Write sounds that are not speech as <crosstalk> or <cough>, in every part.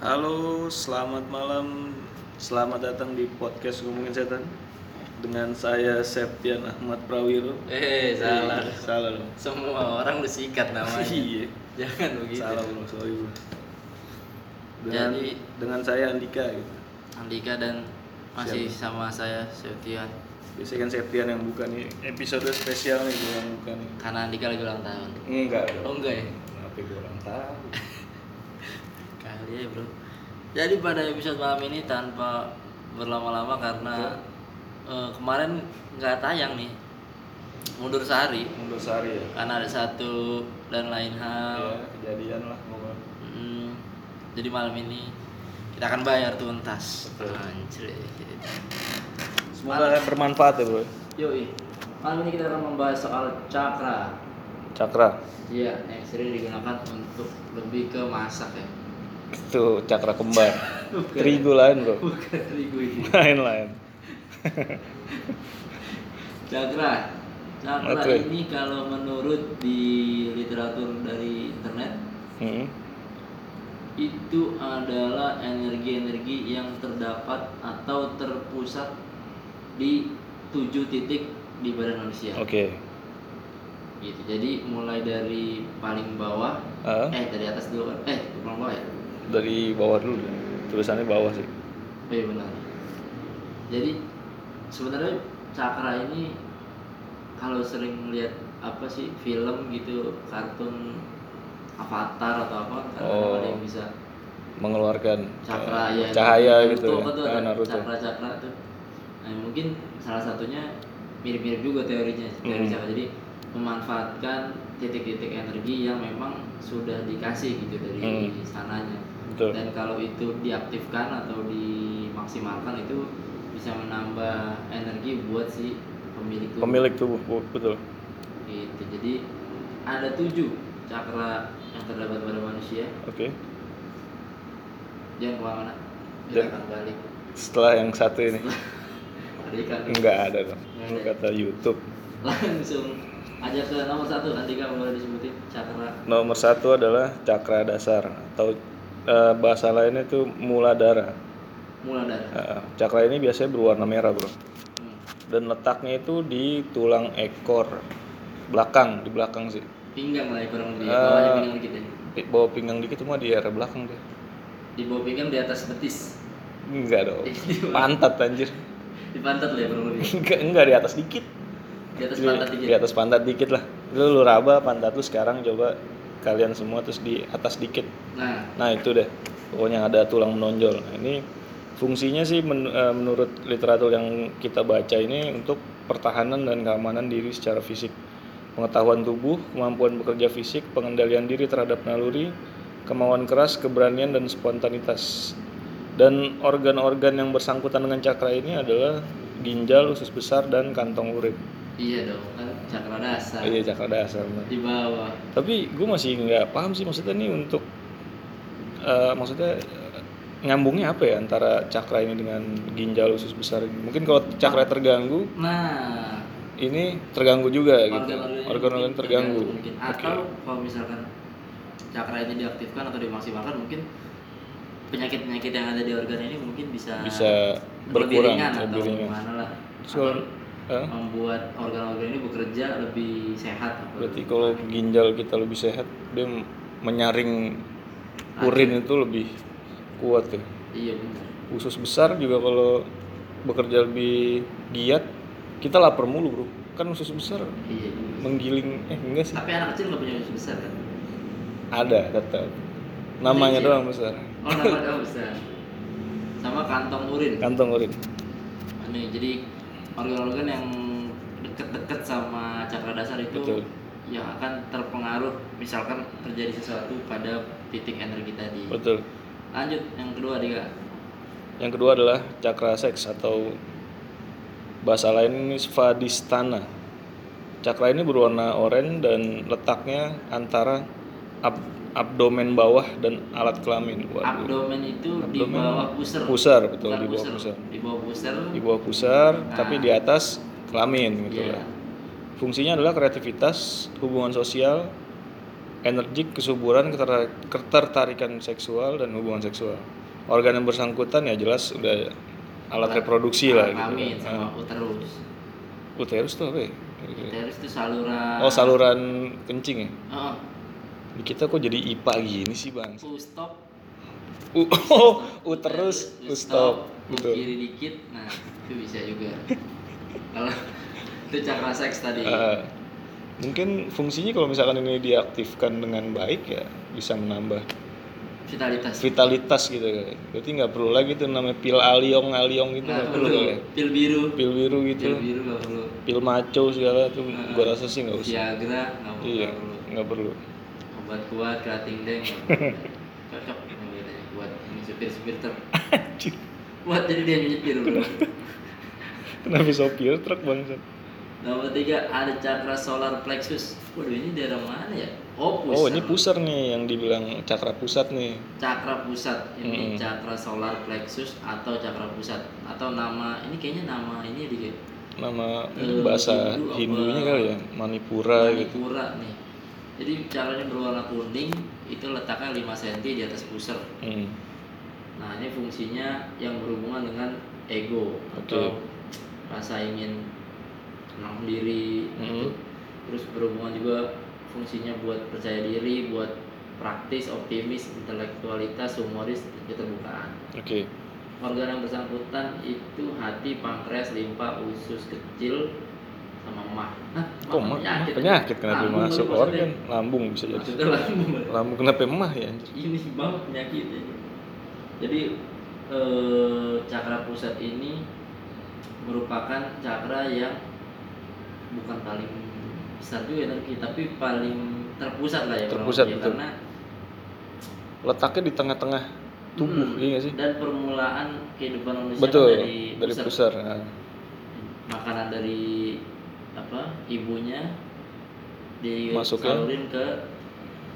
Halo, selamat malam. Selamat datang di podcast Ngomongin Setan dengan saya Septian Ahmad Prawiro. Eh, salah. Eh, salah dong. Semua orang lu sikat namanya. <laughs> Iya. Jangan begitu. Salah bro, sorry bro. Dengan, Jadi- dengan saya Andika gitu. Andika dan masih sama saya Septian. Biasanya kan Septian yang buka nih episode spesial nih gue yang buka nih. Karena Andika lagi ulang tahun. Enggak Oh enggak ya? Kenapa gue orang tahu? Kali ya bro. Jadi pada episode malam ini tanpa berlama-lama karena eh, kemarin nggak tayang nih mundur sehari Mundur sehari ya. karena ada satu dan lain Ya, hal. kejadian lah pokoknya. Mm, jadi malam ini kita akan bayar tuntas. Anjir. Semoga bermanfaat ya bro. Yoi. Malam ini kita akan membahas soal cakra. Cakra. Iya, yang sering digunakan untuk lebih ke masak ya. Itu cakra kembar. Bukan. Terigu lain bro. Bukan terigu ini. Lain lain. Cakra. Cakra Oke. ini kalau menurut di literatur dari internet Hmm. itu adalah energi-energi yang terdapat atau terpusat di tujuh titik di badan manusia. Oke. Gitu. Jadi mulai dari paling bawah, Ah, eh dari atas dulu kan? Eh, paling bawah ya? Dari bawah dulu. deh. Tulisannya bawah sih. Iya benar. Jadi sebenarnya cakra ini kalau sering lihat apa sih film gitu, kartun Avatar atau apa, kan Oh. ada yang bisa Mengeluarkan cakra eh, ya. cahaya Naruto gitu ya. tuh Ah, ada Naruto. Cakra-cakra tuh. Nah, mungkin salah satunya mirip-mirip juga teorinya, teori Hmm. cakra. Jadi memanfaatkan titik-titik energi yang memang sudah dikasih gitu dari Hmm. sananya. Betul. dan kalau itu diaktifkan atau dimaksimalkan itu bisa menambah energi buat si pemilik tubuh Pemilik tubuh, bu- betul. gitu jadi ada tujuh cakra yang terdapat pada manusia Oke. jangan ke mana-mana kita akan balik Setelah yang satu ini enggak <laughs> ada dong. Nggak ada. kata YouTube. langsung aja ke nomor satu nanti kamu boleh disebutin cakra Nomor satu adalah cakra dasar atau eh, bahasa lainnya itu muladhara. mula darah Eh, cakra ini biasanya berwarna merah bro. hmm. Dan letaknya itu di tulang ekor belakang, di belakang sih. pinggang lah ya kurang lebih bawahnya pinggang dikit ya Di bawah pinggang dikit cuma di area belakang deh. di bawah pinggang di atas betis Enggak dong. <laughs> Pantat anjir. di pantat lah ya kurang lebih Enggak, enggak di atas dikit. di atas pantat dikit Di atas pantat dikit lah. Lu, lu raba pantat lu sekarang coba kalian semua terus di atas dikit. nah Nah, itu deh. Pokoknya ada tulang menonjol. Nah, ini fungsinya sih men- eh, menurut literatur yang kita baca ini untuk pertahanan dan keamanan diri secara fisik. Pengetahuan tubuh, kemampuan bekerja fisik, pengendalian diri terhadap naluri, kemauan keras, keberanian dan spontanitas. Dan organ-organ yang bersangkutan dengan cakra ini adalah ginjal, usus besar dan kantong urin. Iya dong, kan cakra dasar Iya cakra dasar. benar. di bawah. Tapi gue masih nggak paham sih maksudnya nih untuk eh, maksudnya eh, nyambungnya apa ya antara cakra ini dengan ginjal usus besar ini? Mungkin kalau cakra terganggu, Nah, ini terganggu juga gitu. organ-organ terganggu. mungkin. Atau kalau misalkan cakra ini diaktifkan atau dimaksimalkan mungkin penyakit-penyakit yang ada di organ ini mungkin bisa Bisa lebih berkurang, ringan lebih atau ringan. gimana lah. Atau Eh? membuat organ-organ ini bekerja lebih sehat. Berarti kalau ginjal kita lebih sehat, dia menyaring urin itu lebih kuat tuh. Iya benar. Usus besar juga kalau bekerja lebih giat, kita lapar mulu bro. Kan usus besar Iya. menggiling, eh enggak sih? Tapi anak kecil nggak punya usus besar kan? Ada tetap. Namanya Kecil. doang besar. Oh, namanya <laughs> besar. Sama kantong urin. Kantong urin. Nih, jadi organ-organ yang deket-deket sama cakra dasar itu Betul. yang akan terpengaruh misalkan terjadi sesuatu pada titik energi tadi. Betul. Lanjut yang kedua Dika. Yang kedua adalah cakra seks atau bahasa lain ini svadhisthana. Cakra ini berwarna oranye dan letaknya antara ab- abdomen bawah dan alat kelamin. Waduh. Abdomen itu di Abdomen. bawah pusar. Pusar, betul, Bukan di bawah pusar. Di bawah pusar. Di bawah pusar, Nah. tapi di atas kelamin gitu Iya. lah. Fungsinya adalah kreativitas, hubungan sosial, energik, kesuburan, keter- ketertarikan seksual dan hubungan seksual. Organ yang bersangkutan ya jelas udah alat reproduksi lah gitu. Kelamin sama Ah. uterus. Uterus tuh apa ya? Uterus itu saluran. Oh saluran kencing ya? Oh, Di kita kok jadi IPA gini sih bang? ustop. U oh, uterus, ustop, U betul. kiri dikit. Nah, itu bisa juga. Kalau <laughs> itu cakra seks tadi. Ah, mungkin fungsinya kalau misalkan ini diaktifkan dengan baik ya bisa menambah Vitalitas. vitalitas gitu kan. Berarti nggak perlu lagi tuh namanya pil aliong aliong gitu Nggak perlu perlu. ya. Pil biru. Pil biru gitu, Pil biru nggak perlu. pil maco segala tuh Ah. gua rasa sih nggak usah. Viagra nggak perlu. Iya, nggak perlu. Obat kuat, kerating deng. <laughs> Cocok buat ini supir-supir truk. Anjir, Buat jadi dia nyetir bro. Kenapa sopir truk bangsat? Nomor tiga ada cakra solar plexus. Waduh ini daerah mana ya? Oh pusat. Oh ini pusar nih yang dibilang cakra pusat nih. Cakra pusat. Ini Mm-mm. cakra solar plexus atau cakra pusat atau nama ini kayaknya nama ini di Nama Eh, bahasa Hindu? Hindunya kali ya, Manipura gitu. Manipura nih. Jadi caranya berwarna kuning itu letaknya 5 cm di atas pusar. Hmm. Nah ini fungsinya yang berhubungan dengan ego atau rasa ingin menang diri Mhm. gitu. terus berhubungan juga fungsinya buat percaya diri buat praktis optimis intelektualitas humoris keterbukaan Oke. organ yang bersangkutan itu hati pankreas limpa usus kecil sama emah Hah, Kok emah mah penyakit, penyakit kenapa Lambung masuk maksudnya. organ? Lambung bisa jadi. maksudnya lambung Lambung kenapa emah ya ini banget penyakitnya jadi eh, cakra pusat ini merupakan cakra yang bukan paling besar juga tapi tapi paling terpusat lah ya Terpusat, lebih, betul. karena Letaknya di tengah-tengah tubuh, Hmm, iya sih? dan permulaan kehidupan manusia Betul, kan dari, dari pusat. pusar. Nah, makanan dari apa ibunya disalurin ke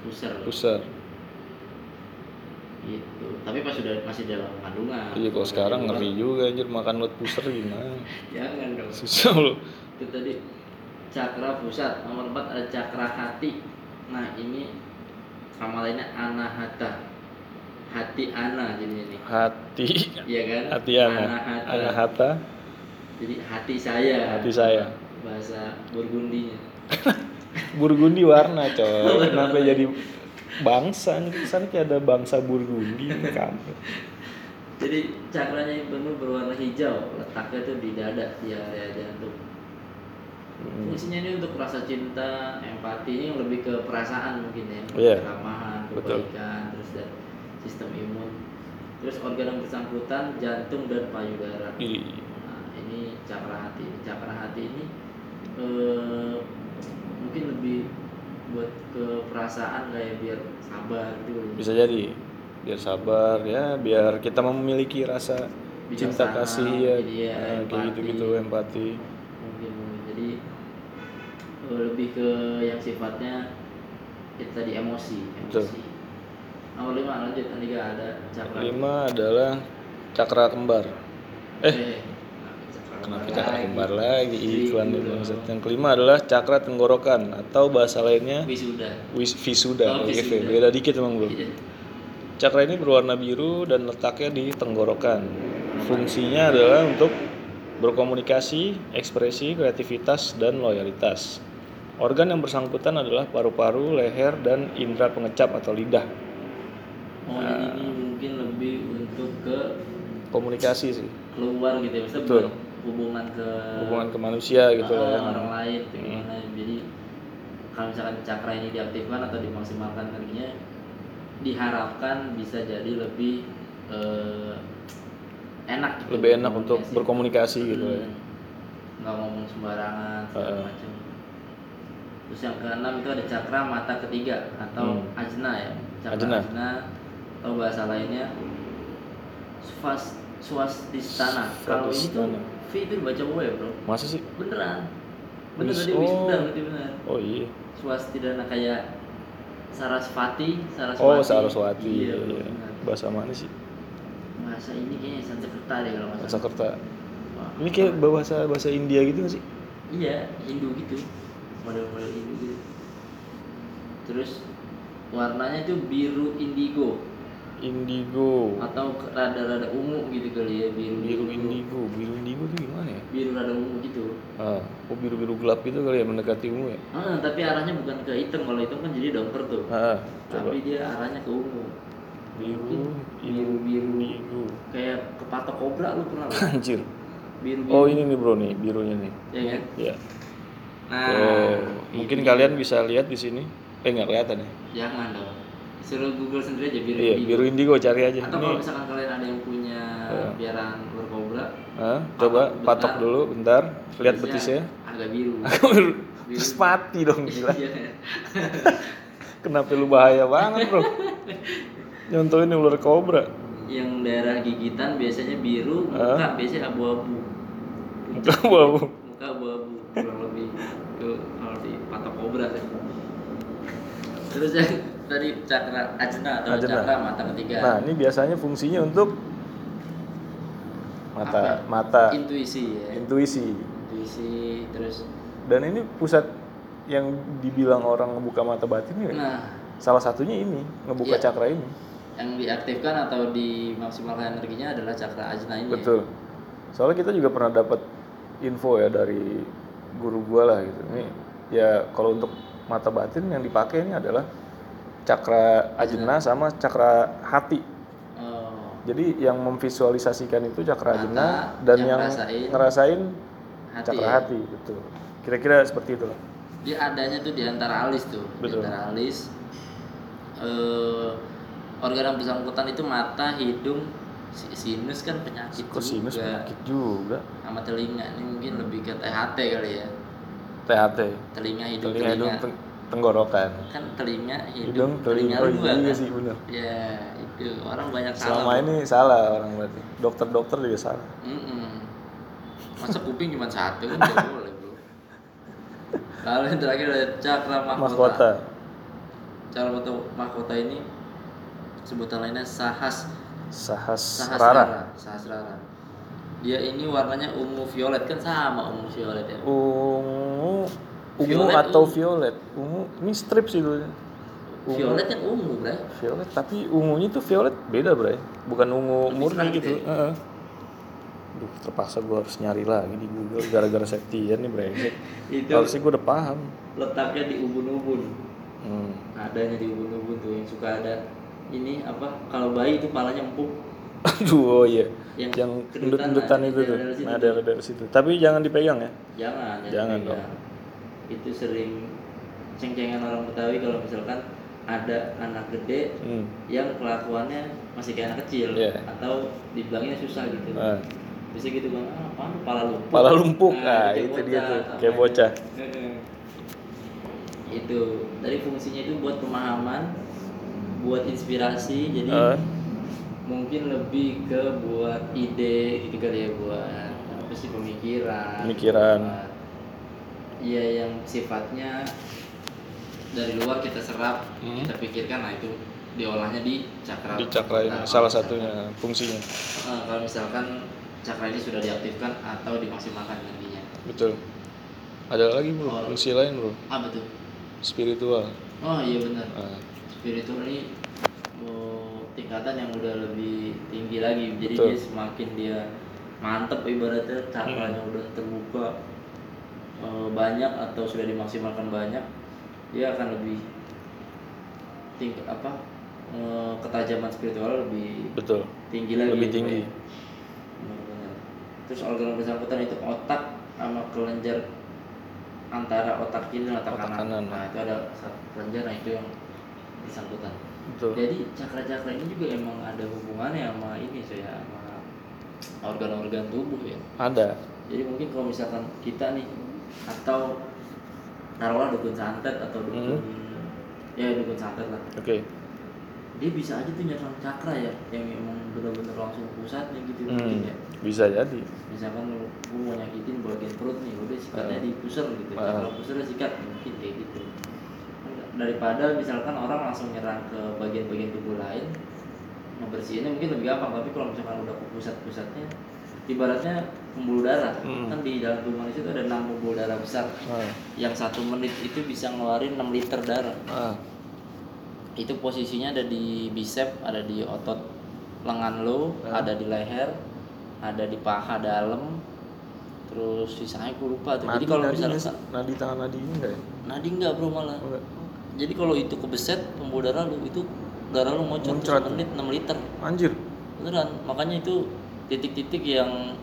pusar pusar. gitu. Tapi pas sudah masih dalam kandungan. Iya kalau sekarang ngeri juga anjir makan lot pusar gimana? <laughs> jangan dong. Susah loh. itu tadi cakra pusat. Nomor 4 ada cakra hati. Nah ini sama lainnya anahata hati ana jadi ini. Hati, iya kan? Hati ana, anahata ana hata, jadi hati saya. Hati saya. Bahasa burgundinya <laughs> Burgundi warna coy. <laughs> Kenapa jadi bangsa? Kesannya kayak ada bangsa Burgundi kamu. <laughs> jadi cakranya yang penuh berwarna hijau letaknya tuh di dada di area jantung Hmm. fungsinya ini untuk rasa cinta empati ini yang lebih ke perasaan mungkin ya Iya. keramahan Betul. kebaikan terus dan sistem imun terus organ yang bersangkutan jantung dan payudara Ih, nah ini cakra hati cakra hati ini eh, mungkin lebih buat ke perasaan kayak biar sabar gitu Bisa jadi biar sabar ya, biar kita memiliki rasa cinta Bijaksana, kasih ya, ya, Nah, kayak empati. gitu-gitu empati. mungkin mungkin jadi eh, lebih ke yang sifatnya kita tadi emosi Betul. emosi nomor lima lanjut tiga ada cakra Lima adalah cakra kembar. Eh, Eh, kenapa cakra lagi? kembar lagi iklan dong. bangsat. Yang kelima adalah cakra tenggorokan atau bahasa lainnya wisuda wis visuda. Oh, Oke, visuda. beda dikit emang bro. Iya. Cakra ini berwarna biru dan letaknya di tenggorokan. Fungsinya adalah untuk berkomunikasi, ekspresi, kreativitas, dan loyalitas. Organ yang bersangkutan adalah paru-paru, leher, dan indera pengecap atau lidah. oh jadi ini mungkin lebih untuk ke Komunikasi sih, keluar gitu ya maksudnya Betul. Hubungan ke hubungan ke manusia gitu eh, lah. ya. orang lain gitu Hmm. gimana jadi kalau misalkan cakra ini diaktifkan atau dimaksimalkan energinya diharapkan bisa jadi lebih eh, enak gitu Lebih enak untuk berkomunikasi. gitu ya. Hmm. nggak ngomong sembarangan segala Heeh. macam terus yang keenam itu ada cakra mata ketiga atau Hmm. ajna ya cakra Ajna. ajna. atau bahasa lainnya swas swastistana kalau ini tuh. V itu dibaca O ya bro Masa sih? beneran bener Wis- tadi oh. wisuda berarti bener Oh iya. swastidana kayak Sarasvati Saraswati Oh Saraswati. iya, Iya, bener. Bahasa mana sih? bahasa ini kayaknya Sanskerta deh kalau nggak Sanskerta. Wah, Ini kayak bahasa bahasa India gitu nggak sih? iya Hindu gitu model-model Hindu gitu terus warnanya itu biru indigo indigo. Atau rada-rada ungu gitu kali ya biru biru indigo. Biru indigo tuh gimana ya? Biru rada ungu gitu. Ah oh biru biru gelap gitu kali ya mendekati ungu ya? Ah, tapi arahnya bukan ke hitam. Kalau hitam kan jadi domper tuh. Ah coba. Tapi dia arahnya ke ungu. Biru biru biru indigo. Kayak kepatok kobra lu pernah anjir. Biru biru oh ini nih bro nih birunya nih. Ya kan? Ya nah oh mungkin kalian bisa lihat di sini. Eh nggak kelihatan ya? Jangan dong suruh google sendiri aja biru iya indigo. biru indigo cari aja. Atau kalau misalkan kalian ada yang punya Iya. piaraan ular kobra ah, coba bentar. patok dulu bentar. Lihat betisnya. agak <laughs> biru. Terus mati dong <laughs> gila. Iya. <laughs> kenapa lu bahaya banget bro? Nyontohin ular kobra. Yang daerah gigitan biasanya biru muka biasanya abu-abu. Muka bau muka abu-abu kurang lebih. Itu kalau di patok kobra sih. Terus yang tadi cakra ajna atau Ajna. cakra mata ketiga. Nah ini biasanya fungsinya untuk mata Apa? mata. Intuisi ya. Intuisi. Intuisi terus? Dan ini pusat yang dibilang orang ngebuka mata batin ya? Nah. Salah satunya ini ngebuka Iya. cakra ini. Yang diaktifkan atau dimaksimalkan energinya adalah cakra ajna ini ya. betul. Soalnya kita juga pernah dapat info ya dari guru gua lah gitu. Ini ya kalau untuk mata batin yang dipakai ini adalah cakra ajna sama cakra hati. Oh, jadi yang memvisualisasikan itu cakra Mata, ajna dan yang yang, ngerasain ngerasain hati cakra ya. hati betul. Kira-kira seperti itu dia adanya tuh di antara alis tuh Betul. di antara alis. Eh organ yang bersangkutan itu mata hidung si- sinus kan penyakit kok sinus juga. penyakit juga? Sama telinga ini mungkin lebih ke THT kali ya. THT telinga hidung telinga telinga, hidung tenggorokan. Kan telinga hidung, hidung telinga oh dua iya kan sih bener. Ya itu. Orang banyak selama salah ini salah orang berarti. Dokter-dokter juga salah. Mm-mm. masa kuping cuma satu kan nggak boleh bro. Lalu yang terakhir ada cakra mahkota, mahkota. Cakra mahkota, mahkota ini sebutan lainnya sahas. Sahas sahasrara rara. Sahasrara dia ini warnanya ungu violet. Kan sama ungu violet ya? Ungu ungu Violet, atau ungu. violet ungu ini strip sih dulu Ungu. violet kan ungu bray violet tapi ungunya tuh violet beda bray bukan ungu Lebih murni gitu Heeh. Duh, terpaksa gue harus nyari lagi di Google gara-gara septian nih brengsek. <laughs> itu Harusnya gue udah paham. letaknya di ubun-ubun Hmm. adanya di ubun-ubun tuh yang suka ada ini apa kalau bayi itu palanya empuk Aduh, oh iya. Yang Yang kedutan, endut-endutan itu tuh. Nah, dari situ. Tapi jangan dipegang ya. jangan Jangan dipegang. Itu sering ceng-cengan orang Betawi kalau misalkan ada anak gede Hmm. yang kelakuannya masih kayak anak kecil Iya. atau dibilangnya susah gitu Nah, bisa gitu bang ah, lu, pala lumpuk Pala lumpuk, nah, kayak itu dia tuh, kayak aja. bocah. Itu dari fungsinya itu buat pemahaman buat inspirasi jadi Eh. mungkin lebih ke buat ide gitu kali ya buat apa sih pemikiran Pemikiran. buat- Iya yang sifatnya dari luar kita serap Hmm. kita pikirkan nah itu diolahnya di cakra di cakra ini Nah, salah satunya fungsinya. misalkan- eh, kalau misalkan cakra ini sudah diaktifkan atau dimaksimalkan nantinya Betul. Ada lagi bro, Oh. fungsi lain bro, apa tuh spiritual. oh iya benar Nah, spiritual ini oh, tingkatan yang udah lebih tinggi lagi jadi Betul. dia semakin dia mantep ibaratnya cakranya Hmm. udah terbuka eh, banyak atau sudah dimaksimalkan banyak dia akan lebih tinggi apa eh, ketajaman spiritual lebih betul. tinggi lagi Lebih tinggi. Terus organ bersangkutan itu otak sama kelenjar antara otak kiri dan otak, Otak kanan. kanan. nah itu ada kelenjar nah itu yang bersangkutan Betul. jadi cakra-cakra ini juga emang ada hubungannya sama ini saya sama organ-organ tubuh ya Ada. jadi mungkin kalau misalkan kita nih atau taruhlah dukun santet atau dukun ya dukun santet lah Oke. dia bisa aja tuh nyerang cakra ya yang emang bener-bener langsung pusatnya gitu Hmm. mungkin ya Bisa jadi. misalkan lu, lu mau nyakitin bagian perut nih udah sikatnya Ah. di pusar gitu Ah. cakra pusar sikat mungkin kayak gitu daripada misalkan orang langsung nyerang ke bagian-bagian tubuh lain ngebersihinnya mungkin lebih gampang tapi kalau misalkan udah ke pusat-pusatnya ibaratnya pembuluh darah Hmm. kan di dalam tubuh manusia itu ada enam pembuluh darah besar Nah, yang satu menit itu bisa ngeluarin 6 liter darah nah. itu posisinya ada di bicep ada di otot lengan lo Ah. ada di leher ada di paha dalam terus sisanya gue lupa tuh jadi Nadi, kalau nadi nggak misalkan sih? nadi tangan nadi ini enggak ya? nadi enggak bro malah enggak. jadi kalau itu kebeset pembuluh darah lu itu darah lu ngocor Muncrat. tuh menit 6 liter Anjir. beneran makanya itu titik-titik yang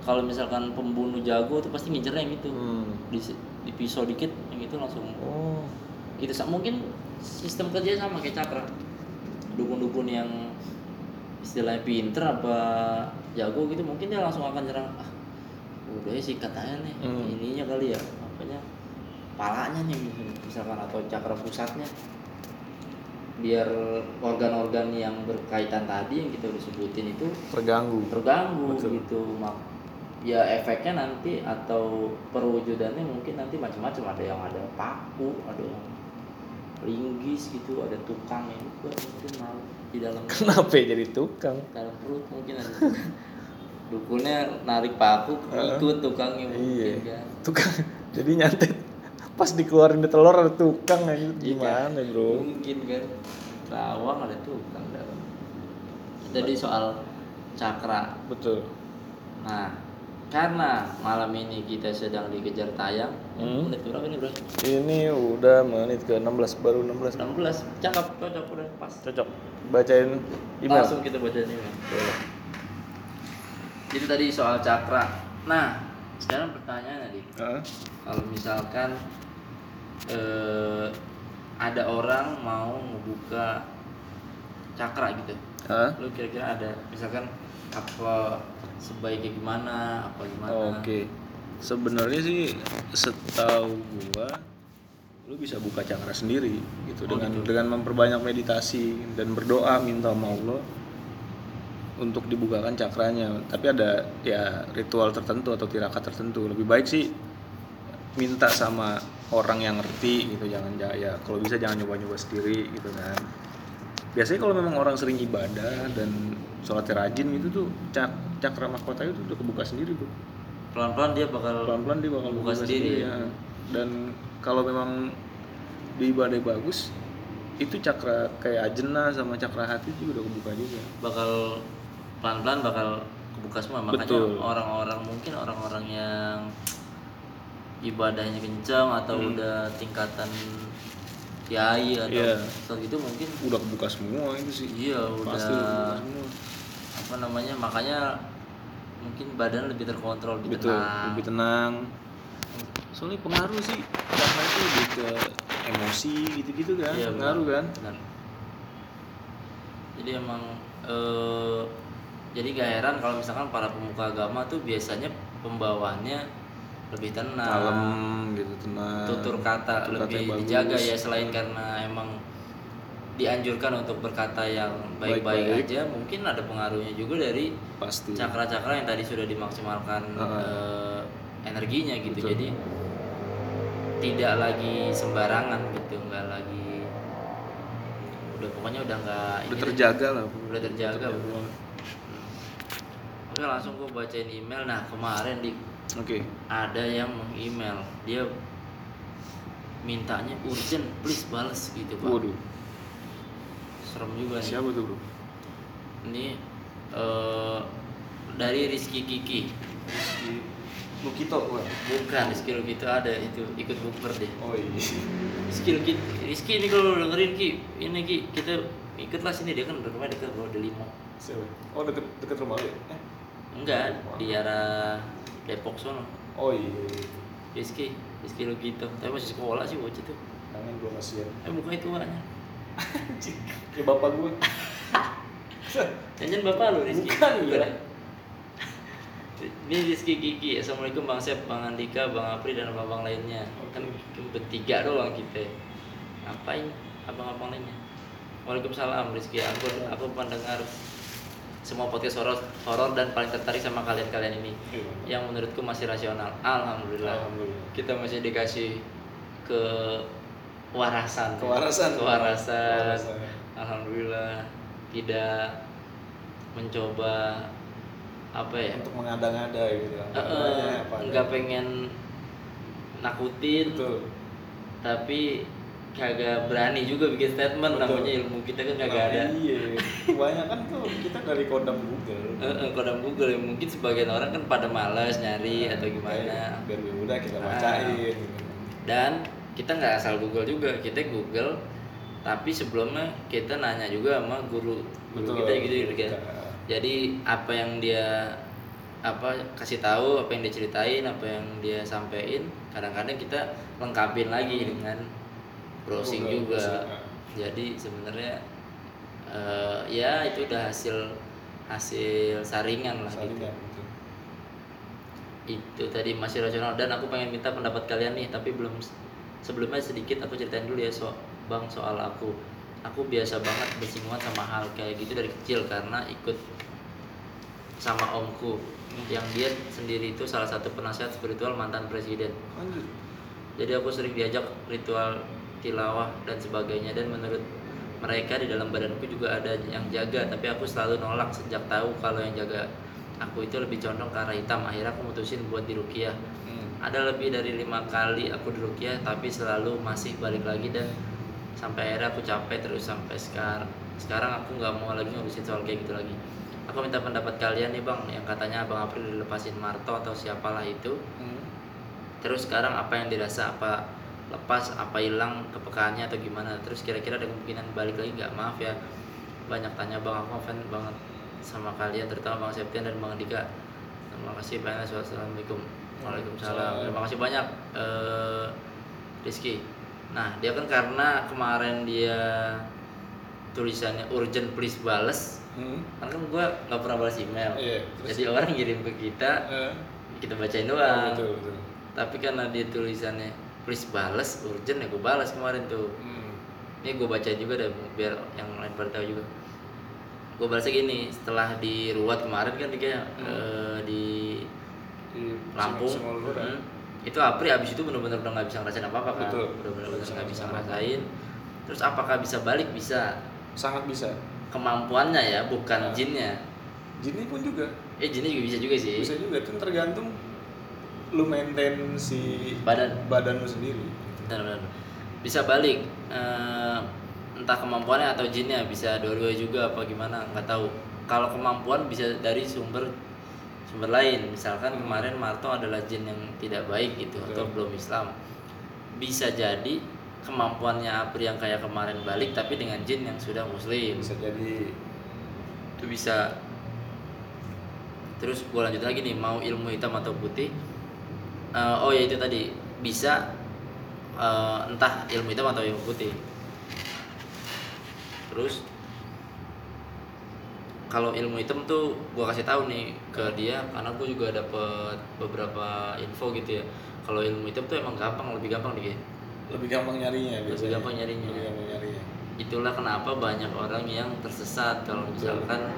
kalau misalkan pembunuh jago tuh pasti ngincernya yang itu Hmm. di, di pisau dikit yang itu langsung Oh. Sa- mungkin sistem kerja sama kayak cakra dukun-dukun yang istilahnya pinter apa jago gitu mungkin dia langsung akan nyerang ah udah ya sikat aja nih Hmm. ininya kali ya apanya palanya nih misalkan atau cakra pusatnya biar organ-organ yang berkaitan tadi yang kita udah sebutin itu Terganggu. terganggu Betul. gitu mak ya efeknya nanti atau perwujudannya mungkin nanti macam-macam ada yang ada paku ada yang linggis gitu ada tukang yang juga mungkin mau di dalam <laughs> Kenapa ya jadi tukang? dalam perut mungkin ada dukunnya narik paku ikut tukangnya mungkin Iya. kan Tukang. <laughs> Jadi nyantet. Pas dikeluarin di telur ada tukang ya Iya. gimana, Bro? mungkin kan rawang ada tukang dalam jadi soal cakra Betul. Nah, karena malam ini kita sedang dikejar tayang, Hmm. menit berapa ini bro? Ini udah menit ke 16 baru 16. 16, cakep, cocok udah pas. Cocok. Bacain email. Langsung kita baca email. Jadi tadi soal cakra. Nah, sekarang pertanyaannya nih, Heeh. kalau misalkan eh, ada orang mau ngebuka cakra gitu, Hah? lu kira-kira ada, misalkan apa sebaiknya gimana, apa gimana? Oke. Sebenarnya sih setahu gua lu bisa buka cakra sendiri gitu Oh, dengan gitu. dengan memperbanyak meditasi dan berdoa minta sama Allah untuk dibukakan cakranya. Tapi ada ya ritual tertentu atau tirakat tertentu. Lebih baik sih minta sama orang yang ngerti gitu jangan ya kalau bisa jangan nyoba-nyoba sendiri gitu kan. Biasanya kalau memang orang sering ibadah dan sholatnya rajin gitu tuh cak cakra mahkota itu udah kebuka sendiri tuh. Pelan-pelan dia bakal pelan-pelan dia bakal Buka sendiri. ya? dan kalau memang di ibadah bagus itu cakra kayak ajena sama cakra hati juga udah kebuka juga. Bakal pelan-pelan bakal kebuka semua. Makanya orang-orang mungkin orang-orang yang ibadahnya kencang atau Hmm. udah tingkatan kiai atau Iya. setelah itu mungkin udah kebuka semua itu sih iya udah pasti udah semua apa namanya makanya mungkin badan lebih terkontrol lebih betul tenang lebih tenang soalnya pengaruh sih cakra itu lebih ke emosi gitu-gitu kan Iya, pengaruh benar. kan Benar. jadi emang eh, jadi gak heran kalau misalkan para pemuka agama tuh biasanya pembawaannya lebih tenang kalem gitu tenang tutur kata Tutur lebih bagus. dijaga ya selain karena emang dianjurkan untuk berkata yang baik-baik aja mungkin ada pengaruhnya juga dari pasti cakra-cakra yang tadi sudah dimaksimalkan Heeh. eh, energinya gitu Betul. jadi tidak lagi sembarangan gitu nggak lagi udah pokoknya udah nggak udah terjaga lah udah terjaga bro. oke langsung gue bacain email nah kemarin di oke. Ada yang meng-email. Dia mintanya urgent please balas gitu pak. Waduh. Serem juga nih. Siapa tuh bro? Ini eh, dari Rizky Kiki. Lukito gua bukan Rizky Lukito ada itu ikut bukber deh. Oh iya. <laughs> Rizky Lukito Rizky ini kalau dengerin Ki ini Ki kita ikutlah sini dia kan rumah dekat bro di limo siapa? Oh deket deket rumah lu ya? eh. Enggak di arah Depok sono. Oh iya Rizky Rizky Lukito tapi masih sekolah sih bocah tuh. Kangen gua kasihan eh mukanya tuanya kayak bapak gua. <laughs> Jangan bapak lu Rizky? Bukan, iya. ya? Ini Rizky Kiki Assalamualaikum Bang Sep, Bang Andika, Bang Apri dan abang lainnya. Kan bertiga doang kita. Ngapain abang-abang lainnya? Waalaikumsalam Rizky. Aku, aku pendengar semua podcast horor horor dan paling tertarik sama kalian-kalian ini yang menurutku masih rasional. Alhamdulillah. Alhamdulillah. Kita masih dikasih ke warasan. Kewarasan. Kewarasan. Kewarasan. Alhamdulillah tidak mencoba apa ya? untuk mengada-ngada gitu eh, apa nggak pengen nakutin, betul tapi kagak berani juga bikin statement Betul. namanya ilmu kita kan kagak ada. Nah, iya. Kebanyakan tuh kita dari kodam Google. Eh, eh, kodam Google. Ya mungkin sebagian orang kan pada malas nyari atau gimana. biar udah kita Ah. bacain. Dan kita nggak asal Google juga. Kita Google. Tapi sebelumnya kita nanya juga sama guru. Guru kita gitu gitu kan. Jadi apa yang dia apa kasih tahu apa yang dia ceritain apa yang dia sampaikan kadang-kadang kita lengkapin lagi dengan browsing Google, juga. browsing, ah. jadi sebenarnya eh, ya itu udah hasil hasil saringan lah gitu. Saringan, gitu. itu tadi masih rasional. Dan aku pengen minta pendapat kalian nih tapi belum sebelumnya sedikit aku ceritain dulu ya so bang soal aku. Aku biasa banget bersinggungan sama hal kayak gitu dari kecil karena ikut sama omku. Yang dia sendiri itu salah satu penasihat spiritual mantan presiden. Jadi aku sering diajak ritual tilawah dan sebagainya. Dan menurut mereka di dalam badanku juga ada yang jaga tapi aku selalu nolak sejak tahu kalau yang jaga aku itu lebih condong ke arah hitam. Akhirnya aku mutusin buat dirukiah Hmm. ada lebih dari lima kali aku dirukiah tapi selalu masih balik lagi dan sampai akhirnya aku capek terus sampai sekarang sekarang aku nggak mau lagi ngurusin soal kayak gitu lagi. Aku minta pendapat kalian nih bang. Yang katanya bang April dilepasin Marto atau siapalah itu. Hmm. terus sekarang apa yang dirasa? Apa lepas apa hilang kepekaannya atau gimana. Terus kira-kira ada kemungkinan balik lagi nggak? Maaf ya banyak tanya bang aku fan banget sama kalian terutama bang Septian dan bang Dika. Terima kasih banyak wassalamualaikum. Waalaikumsalam. Terima kasih banyak eh Rizky. Nah dia kan karena kemarin dia tulisannya urgent please bales. Hmm. kan kan gue nggak pernah balas email. Iya, terus? jadi orang ngirim ke kita Eh, kita bacain oh, doang. Betul betul. Tapi karena dia tulisannya please balas urgent ya gue balas kemarin tuh. Hmm. ini gue baca juga deh biar yang lain pada tahu juga. Gue balasnya gini setelah di ruat kemarin kan dia Hmm. eh, di Di Lampung. Singapura, hmm, itu Apri abis itu bener-bener udah nggak bisa ngerasain apa apa kan Betul. bener-bener Bisa nggak bisa ngerasain ngerasain. Terus apakah bisa balik? Bisa. Sangat bisa. Kemampuannya ya bukan Nah. jinnya. Jinnya pun juga. Eh jinnya juga bisa juga sih. Bisa juga itu tergantung lu maintain si badan. badan lu sendiri. Benar-benar bisa balik Eh, entah kemampuannya atau jinnya bisa dua-dua juga apa gimana nggak tahu. Kalau kemampuan bisa dari sumber sumber lain. Misalkan Hmm. kemarin Marto adalah jin yang tidak baik gitu atau Betul. belum Islam. Bisa jadi kemampuannya Apri yang kayak kemarin balik tapi dengan jin yang sudah muslim. Bisa jadi. Itu bisa. Terus gue lanjut lagi nih mau ilmu hitam atau putih Eh, oh ya itu tadi bisa eh, entah ilmu hitam atau ilmu putih. Terus kalau ilmu hitam tuh gue kasih tahu nih ke dia karena gue juga dapet beberapa info gitu ya. Kalau ilmu hitam tuh emang gampang lebih gampang nih lebih gampang nyarinya Lebih biasanya. gampang nyarinya. lebih gampang nyarinya. Itulah kenapa banyak orang yang tersesat. Kalau misalkan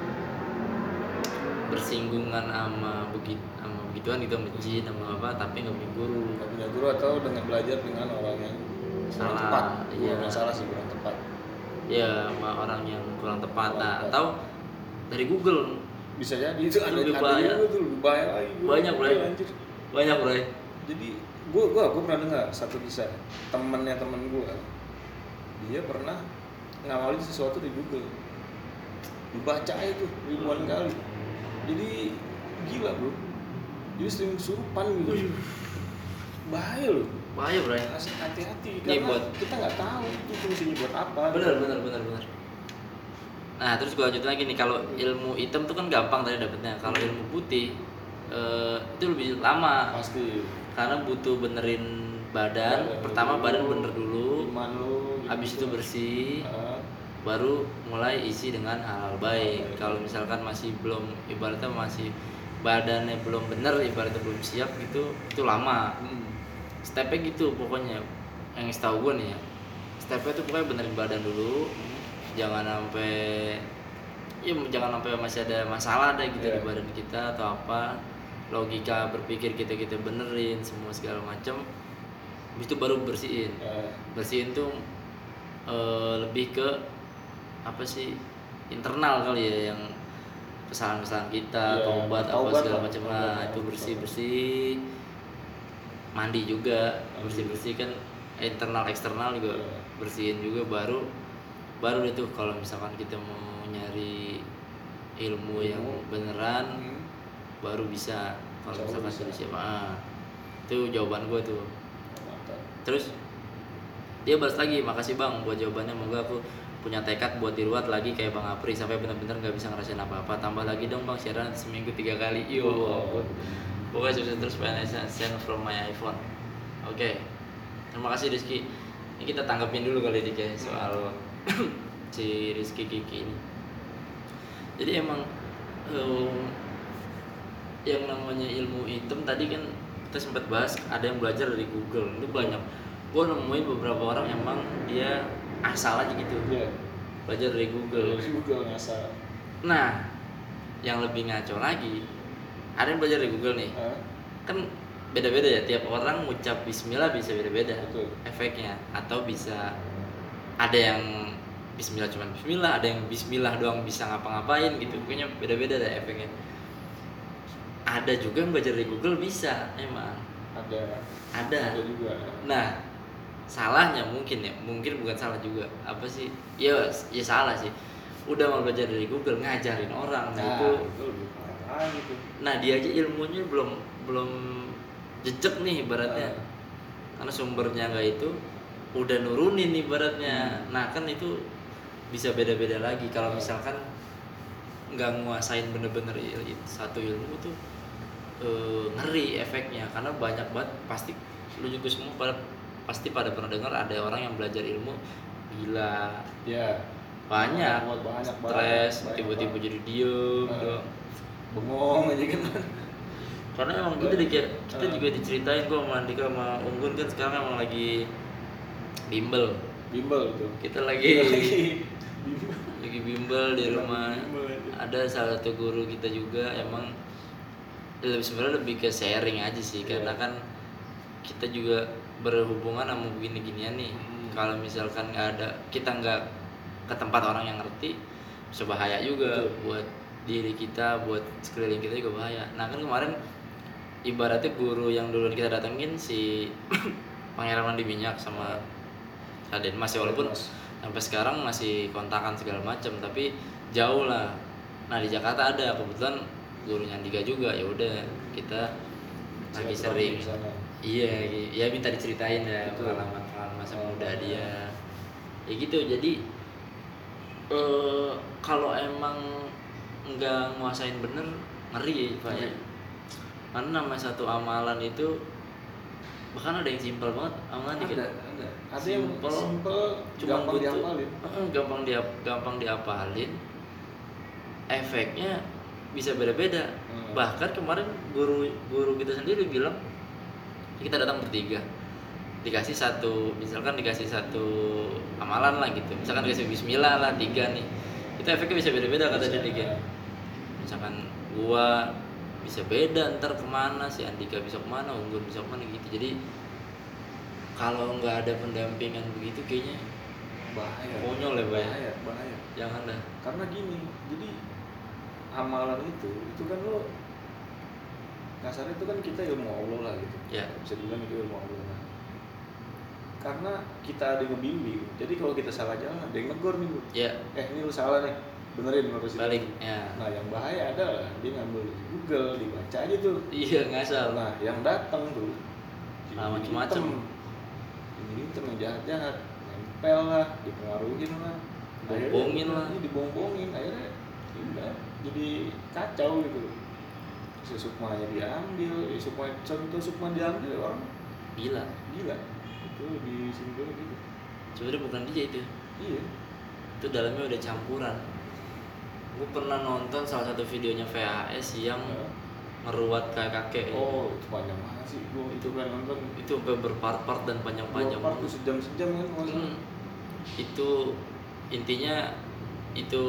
bersinggungan sama begitu sama begituan gitu jin sama apa tapi nggak punya guru. Nggak punya guru atau dengan belajar dengan orang yang Salah, tepat. Iya. Bukan salah sih kurang tepat. Ya sama orang yang kurang tepat. Kurang nah tepat. atau dari Google. Bisa jadi itu ada Lebih bahaya. juga tuh lebih bahaya lagi Banyak, anjir. banyak bro jadi gua gua gua pernah dengar satu kisah. Temennya temen gua. Dia pernah ngawalin sesuatu di Google. Dibaca itu ribuan kali. Jadi gila bro jadi sering kesurupan gitu. Bahaya loh. Bahaya bro. Hati-hati. Ini karena buat- kita nggak tahu itu fungsinya buat apa. Bener bener bener bener nah terus gue lanjut lagi nih. Kalau ilmu hitam tuh kan gampang tadi dapetnya. Kalau ilmu putih eh, itu lebih lama. Pasti. Karena butuh benerin badan. Badan pertama dulu, badan bener dulu. iman lu gitu. habis itu bersih. Ah, baru mulai isi dengan hal-hal baik. Baik. kalau misalkan masih belum ibaratnya masih badannya belum bener ibaratnya belum siap gitu itu lama. Hmm. stepnya gitu pokoknya yang setahu gue nih ya. Stepnya tuh pokoknya benerin badan dulu jangan sampai ya jangan sampai masih ada masalah deh gitu di Iya. badan kita atau apa. Logika berpikir kita kita benerin semua segala macam habis itu baru bersihin. Ah, bersihin tuh eh, lebih ke apa sih internal kali ya yang kesalahan-kesalahan kita Iya, taubat apa segala lah, macam taubat, itu bersih taubat. bersih mandi juga Mandi. bersih bersih kan internal eksternal juga iya. bersihin juga baru baru itu kalau misalkan kita mau nyari ilmu yang beneran Hmm. baru bisa kalau misalkan bisa. sudah siap ah, itu jawaban gue tuh terus dia balas lagi makasih bang buat jawabannya moga aku punya tekad buat diruat lagi kayak bang Apri sampai benar-benar nggak bisa ngerasain apa-apa. Tambah lagi dong bang siaran seminggu tiga kali. Yo Oh. pokoknya sukses terus pengen send from my iPhone. Oke terima kasih Rizky. Ini kita tanggapin dulu kali Dik ya soal <coughs> si Rizky Kiki ini. Jadi emang em, yang namanya ilmu hitam tadi kan kita sempat bahas ada yang belajar dari Google. Itu banyak. Gue nemuin beberapa orang emang dia asal aja gitu Iya. belajar dari Google Dari Google ngasal. nah yang lebih ngaco lagi ada yang belajar dari Google nih Hah? kan beda-beda ya tiap orang ngucap Bismillah bisa beda-beda efeknya atau bisa ada yang Bismillah cuma Bismillah ada yang Bismillah doang bisa ngapa-ngapain gitu pokoknya beda-beda deh efeknya ada juga yang belajar dari Google bisa emang Ada. ada Ada juga. nah salahnya mungkin ya mungkin bukan salah juga. Apa sih? Ya ya salah sih. Udah mau belajar dari Google ngajarin orang. Nah, itu itu tuh. nah dia aja ilmunya belum belum jejak nih ibaratnya. Ah. karena sumbernya nggak itu udah nurunin ibaratnya. Nah kan itu bisa beda-beda lagi. Kalau misalkan nggak nguasain bener-bener satu ilmu itu eh, ngeri efeknya. Karena banyak banget pasti lu juga semua pada pasti pada pernah dengar ada orang yang belajar ilmu gila Ya. banyak Banyak, banyak, stres tiba-tiba jadi diem doang. Bengong aja kan. karena emang gitu deh kayak kita Ah. juga diceritain gua sama Andika sama Unggun kan sekarang emang lagi bimbel Bimbel tuh. kita lagi Bimbel. lagi bimbel di rumah Bimbel ada salah satu guru kita juga emang lebih sebenarnya lebih ke sharing aja sih Iya. karena kan kita juga berhubungan sama begini-ginian nih Hmm. kalau misalkan nggak ada kita nggak ke tempat orang yang ngerti bisa bahaya juga Betul. buat diri kita buat sekeliling kita juga bahaya nah kan kemarin ibaratnya guru yang dulu kita datengin si <coughs> Pangeran Mandi Minyak sama Raden Mas ya walaupun Mas. sampai sekarang masih kontakan segala macam tapi jauh lah nah di Jakarta ada kebetulan gurunya Andika juga ya udah kita lagi sering. Iya gi- ya minta diceritain ya pengalaman pengalaman masa muda dia ya gitu jadi eh kalau emang nggak nguasain bener ngeri ya Pak ya Ngeri. karena namanya satu amalan itu bahkan ada yang simpel banget amalan dikit Ada, ada. Ada yang simple, cuma gampang butuh dihafalin. Heeh, gampang dia gampang diapalin efeknya bisa beda-beda Hmm. bahkan kemarin guru guru kita sendiri bilang kita datang bertiga dikasih satu misalkan dikasih satu amalan lah gitu misalkan dikasih Bismillah lah tiga nih itu efeknya bisa beda-beda kata dia ya. misalkan gua bisa beda ntar ke mana si Andika bisa ke mana Unggun bisa ke mana gitu jadi kalau nggak ada pendampingan begitu kayaknya bahaya. Konyol ya, Pak, ya? Bahaya, bahaya. jangan dah Karena gini, jadi amalan itu, itu kan lo kasarnya itu kan kita ilmu Allah lah gitu. ya Bisa dibilang itu ilmu Allah. Nah, karena kita ada yang ngebimbing, jadi kalau kita salah jalan ada yang negor nih bu. ya Eh ini lu salah nih, benerin lurusin. balik ya Nah yang bahaya adalah dia ngambil di Google, dibaca aja tuh. iya ngasal Nah yang datang tuh, Ah, ini hitam yang jahat-jahat, nempel lah, dipengaruhin lah, Bohongin lah. Dibohong-bohongin, akhirnya ya udah jadi kacau gitu. Si sukmanya diambil, ya sukma contoh sukma diambil ya orang gila gila. Itu lebih simpel gitu. sebenarnya bukan dia itu Iya. itu dalamnya udah campuran gue pernah nonton salah satu videonya VHS yang Nah. ngeruat kayak kakek Oh, itu panjang banget sih. Gua itu kan nonton itu sampai berpart-part dan panjang-panjang part tuh sejam-sejam kan. Hmm. itu intinya itu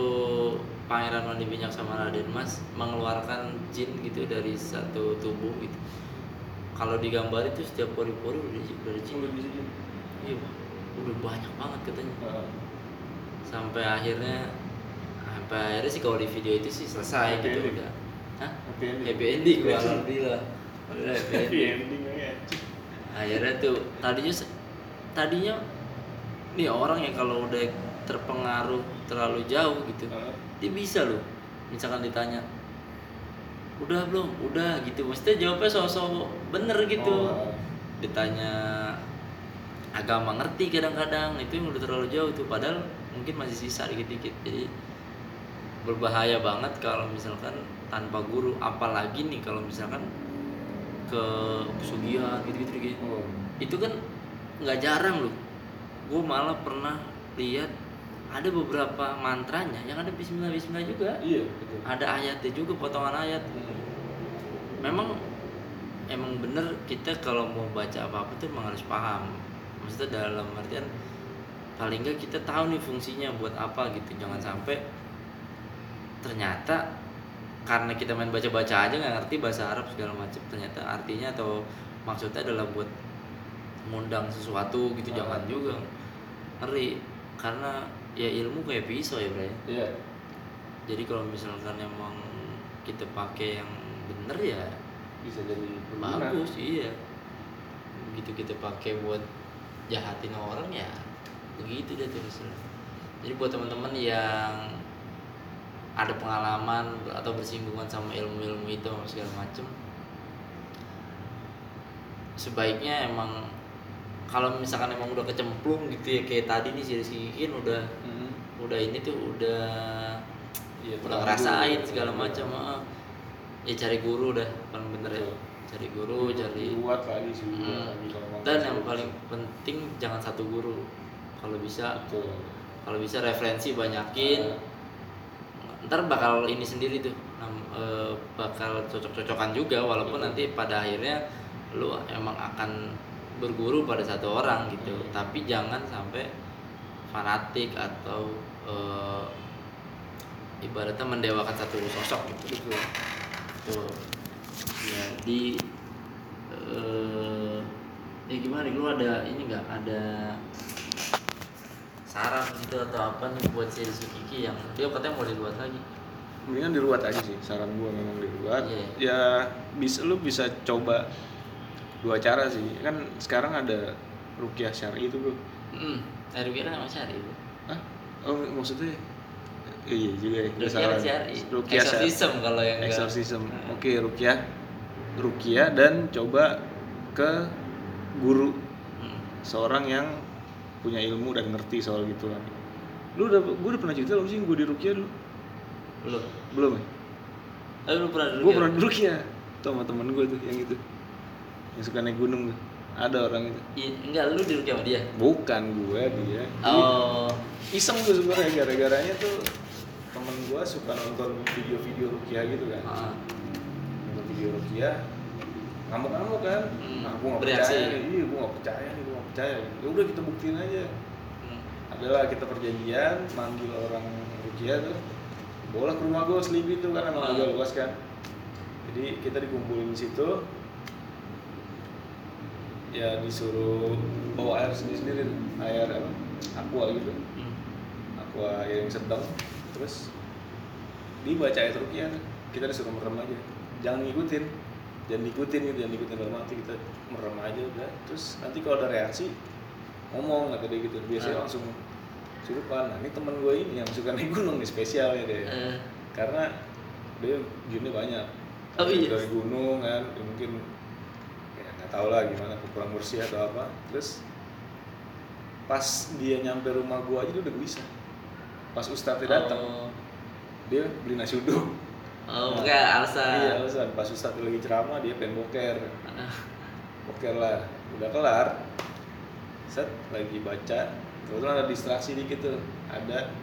Pangeran Mandi Minyak sama Raden Mas mengeluarkan jin gitu dari satu tubuh gitu kalau digambar itu setiap pori-pori udah jin Udah bisa gitu. iya udah banyak banget katanya Nah, sampai akhirnya sampai akhirnya sih kalau di video itu sih selesai Happy gitu ending. udah Hah? happy ending. happy ending gua alhamdulillah Udah happy ending. ending ya. akhirnya tuh tadinya tadinya nih orang yang kalau udah terpengaruh terlalu jauh gitu Heeh. Dia bisa loh misalkan ditanya udah belum? Udah gitu. Maksudnya jawabnya sosok bener gitu. Oh. ditanya agama ngerti kadang-kadang? Itu yang udah terlalu jauh tuh padahal mungkin masih sisa dikit-dikit. Jadi berbahaya banget kalau misalkan tanpa guru. Apalagi nih kalau misalkan ke pesugihan gitu-gitu gitu Oh. itu kan nggak jarang loh. Gue malah pernah lihat ada beberapa mantranya yang ada bismillah bismillah juga. Iya, betul. ada ayatnya juga potongan ayat. Hmm. memang emang bener kita kalau mau baca apa apa tuh emang harus paham. Maksudnya dalam artian paling nggak kita tahu nih fungsinya buat apa gitu. Jangan sampai ternyata karena kita main baca-baca aja nggak ngerti bahasa Arab segala macam ternyata artinya atau maksudnya adalah buat ngundang sesuatu gitu jangan juga ngeri. Karena ya ilmu kayak pisau ya Bray Iya. jadi kalau misalkan emang kita pakai yang bener ya Bisa jadi berguna. bagus iya begitu kita pakai buat jahatin orang ya begitu deh terus jadi buat teman-teman yang ada pengalaman atau bersinggungan sama ilmu-ilmu itu segala macem sebaiknya emang kalau misalkan emang udah kecemplung gitu ya kayak tadi nih si Rizky udah. Udah ini tuh udah Iya, udah ngerasain segala macam ah. ya cari guru dah paling bener ya. Cari guru cari Buat lagi sih, Hmm. lagi kalau mau dan yang paling penting jangan satu guru. Kalau bisa betul. kalau bisa referensi banyakin. Ntar bakal ini sendiri tuh eh, bakal cocok-cocokan juga walaupun Betul. nanti pada akhirnya lu emang akan berguru pada satu orang gitu. Tapi jangan sampai fanatik atau eh, ibaratnya mendewakan satu sosok gitu Betul. tuh ya di eh ya gimana lu ada ini nggak ada saran gitu atau apa nih buat si Rizky Kiki yang dia katanya mau dibuat lagi Mendingan diruat aja sih, saran gua memang diruat. Iya. Ya bisa lu bisa coba dua cara sih. Kan sekarang ada rukyah syar'i itu, Bro. hmm dari kira nama syari Hah? Oh, maksudnya Iya juga ya. nggak Rukyah salah. syar'i. exorcism kalau yang enggak. Exorcism. Nah. Oke, rukyah. Rukyah dan coba ke guru Hmm. seorang yang punya ilmu dan ngerti soal gituan. Lu udah gue udah pernah cerita belum sih gue di rukyah dulu? belum Belum ya? lu pernah dulu Gue pernah di rukyah tuh sama temen gue tuh yang itu. Yang suka naik gunung tuh. Ada orang itu. I, enggak lu di sama dia Bukan gue dia. oh Iseng tuh sebenarnya gara-garanya tuh temen gue suka nonton video-video rukyah gitu kan. ah. nonton video Rukia ngamuk-ngamuk kan Hmm, nah gue gak bereaksi. percaya nih iya gue gak percaya nih gue gak percaya ya udah kita buktiin aja Hmm. adalah kita perjanjian manggil orang Rukia tuh bola ke rumah gue sleepy tuh kan emang agak luas kan jadi kita dikumpulin di situ ya disuruh bawa air sendiri-sendiri tuh. air apa aqua gitu Hmm. aqua yang sedang terus dibaca ayat rukyah tuh. kita disuruh merem aja jangan ngikutin jangan ngikutin gitu jangan ngikutin dalam hati kita merem aja udah terus nanti kalau ada reaksi ngomong kata dia gitu biasanya Ah. langsung surupan nah ini temen gue ini yang suka naik gunung nih spesialnya deh Eh, karena dia gini banyak Oh, iya? dari gunung kan dia mungkin tahu lah gimana kurang bersih atau apa. Terus pas dia nyampe rumah gua aja dia udah bisa pas ustadznya datang oh, dia beli nasi uduk. Oh makanya alasan. iya alasan. Pas ustadz lagi ceramah dia pengen boker. Ah, boker lah. Udah kelar. Set lagi baca. Kebetulan ada distraksi dikit tuh. Ada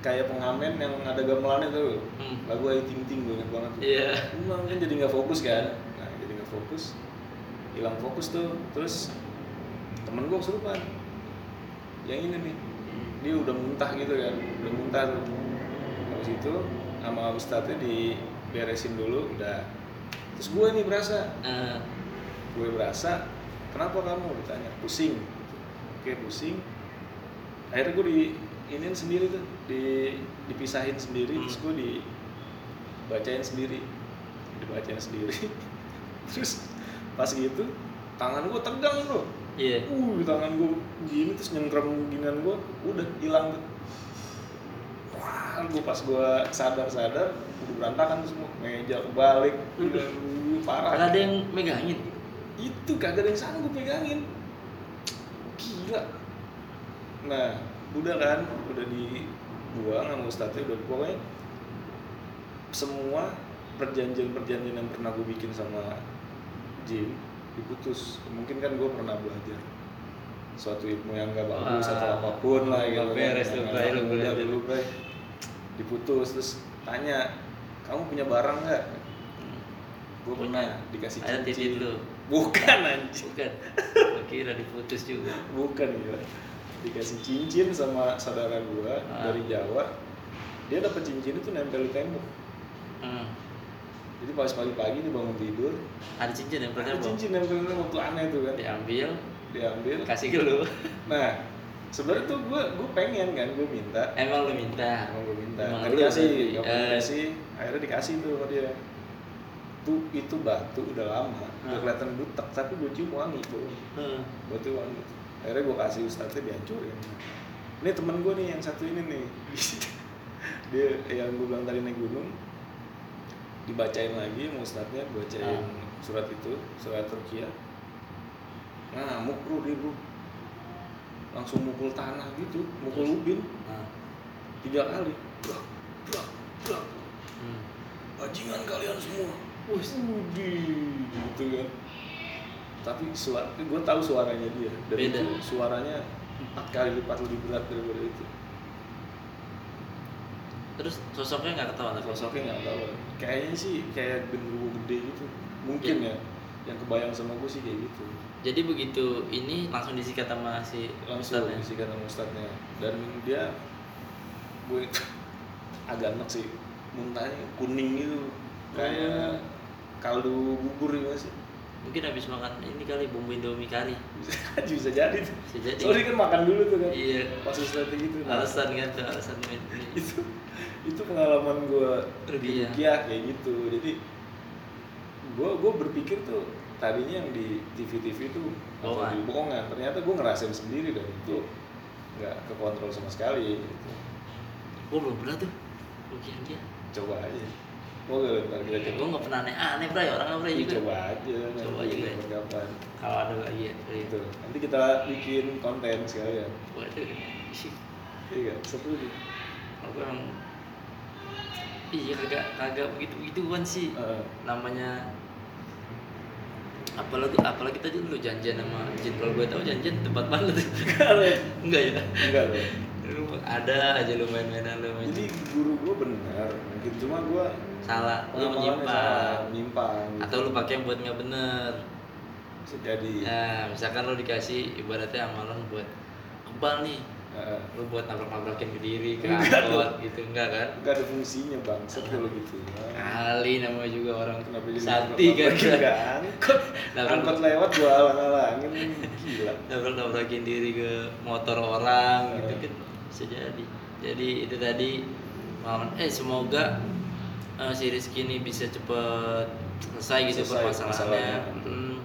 kayak pengamen yang ada gamelannya tuh. Hmm. lagu Ayu Ting Ting gue inget banget tuh. Iya. Emang kan jadi nggak fokus kan? Nah jadi nggak fokus hilang fokus tuh terus temen gue kesurupan. Yang ini nih dia udah muntah gitu kan udah muntah tuh. Habis itu sama ustadznya diberesin dulu udah. Terus gue nih berasa. Eh, gue berasa kenapa kamu? Ditanya. Pusing. Oke pusing. Akhirnya gue di iniin sendiri tuh di dipisahin sendiri Hmm. terus gue dibacain sendiri. Dibacain sendiri. <laughs> Terus pas gitu tangan gue tegang bro. Iya. uh tangan gue gini terus nyengkrem ginian gue udah hilang tuh. Wah gue pas gue sadar sadar udah berantakan tuh semua. Meja balik udah uh, parah. Karena ada yang megangin. itu kagak ada yang sanggup pegangin. Gila. Nah udah kan udah dibuang sama ustadznya udah pokoknya semua perjanjian-perjanjian yang pernah gue bikin sama Jim diputus mungkin kan gue pernah belajar suatu ilmu yang gak bagus Wah, atau apa pun lah gitu beres lu udah belajar. dulu Bray. diputus terus tanya kamu punya barang nggak gue punya dikasih Ada titik cincin lu. bukan anjing Bukan. Kira diputus juga. bukan gila dikasih cincin sama saudara gua Ah. dari Jawa dia dapat cincin itu nempel di tembok Hmm. Jadi pas pagi-pagi dia bangun tidur. Ada cincin yang pernah ada cincin tembok tuh aneh tuh kan. Diambil, diambil. Kasih ke lu. nah sebenarnya tuh gua gua pengen kan gua minta. Emang lu minta. emang gua minta. Emang nggak mau eh. dikasih akhirnya dikasih tuh sama dia. Tuh itu batu udah lama udah Ah. kelihatan butek tapi gua cium wangi tuh Hmm. batu wangi. Akhirnya gue kasih ustadznya dihancurin. Ini temen gue nih yang satu ini nih. <laughs> Dia yang gue bilang tadi naik gunung dibacain lagi sama ustadznya bacain Ah. surat itu surat Turkiya ngamuk bro dia bro langsung mukul tanah gitu mukul Terus? ubin Nah. tiga kali brak brak brak Hmm. bajingan kalian semua Wih, gitu kan tapi suara gue tahu suaranya dia Beda. itu suaranya empat kali lipat lebih berat daripada itu Terus sosoknya nggak ketahuan? Tapi sosoknya nggak tahu kayaknya sih kayak genderuwo gede gitu. Mungkin Iya. ya. Yang kebayang sama gue sih kayak gitu. Jadi begitu ini langsung disikat sama si langsung disikat sama ustadznya dan dia gue <laughs> agak enak sih. Muntahnya kuning gitu. Kayak kaldu bubur ya sih Mungkin habis makan ini kali bumbu Indomie kari. <laughs> bisa jadi tuh Bisa jadi. dia kan makan dulu tuh kan Iya. pas ustadznya gitu nah, Alasan kan tuh alasan main <laughs> itu itu pengalaman gue Iya. rukiah kayak gitu jadi gue gue berpikir tuh tadinya yang di TV TV itu Bohongan. bohongan ternyata gue ngerasain sendiri dan itu nggak kekontrol sama sekali gitu. Gue belum pernah tuh. Rukiah dia. coba aja gak ntar kita Gue nggak pernah aneh-aneh bray orang bray Iya, juga. coba aja Coba juga ya. kapan. Kalau ada lagi ya. gitu. Nanti kita bikin konten sekalian Waduh. iya gak seru nih. Aku emang iya kagak kagak begitu begituan sih. Namanya apalagi apalagi tadi lu janjian sama Jin. Kalau gue tahu janjian tempat mana tuh? <laughs> Enggak ya? Enggak loh ada aja lu main-mainan lu main jadi guru gue benar. Mungkin cuma gue salah. Lu pengamalannya menyimpang. atau lu pakai yang buat nggak bener. Bisa jadi. Nah misalkan lu dikasih ibaratnya amalan buat kebal nih. Heeh. lu buat nabrak-nabrakin ke diri ke Enggak angkot gitu enggak kan? Nggak ada fungsinya bang. Kalau gitu kali namanya juga orang kenapa jadi sakti kan? angkot? <laughs> Angkot lewat gua alang-alangin. Gila. Nabrak-nabrakin diri ke motor orang Eh. gitu kan bisa jadi. Jadi itu tadi eh semoga eh, si Rizky ini bisa cepet selesai gitu Selesai permasalahannya masalahnya. Hmm.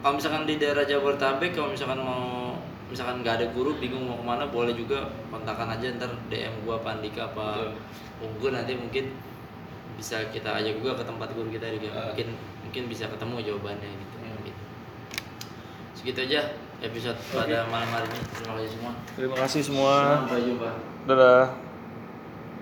kalau misalkan di daerah Jabodetabek kalau misalkan mau misalkan nggak ada guru bingung mau ke mana boleh juga kontakkan aja ntar DM gua apa Andika apa Unggul nanti mungkin bisa kita ajak juga ke tempat guru kita juga Ah. mungkin mungkin bisa ketemu jawabannya gitu, Hmm. gitu. segitu aja episode pada malam hari ini terima kasih semua terima kasih semua sampai jumpa dadah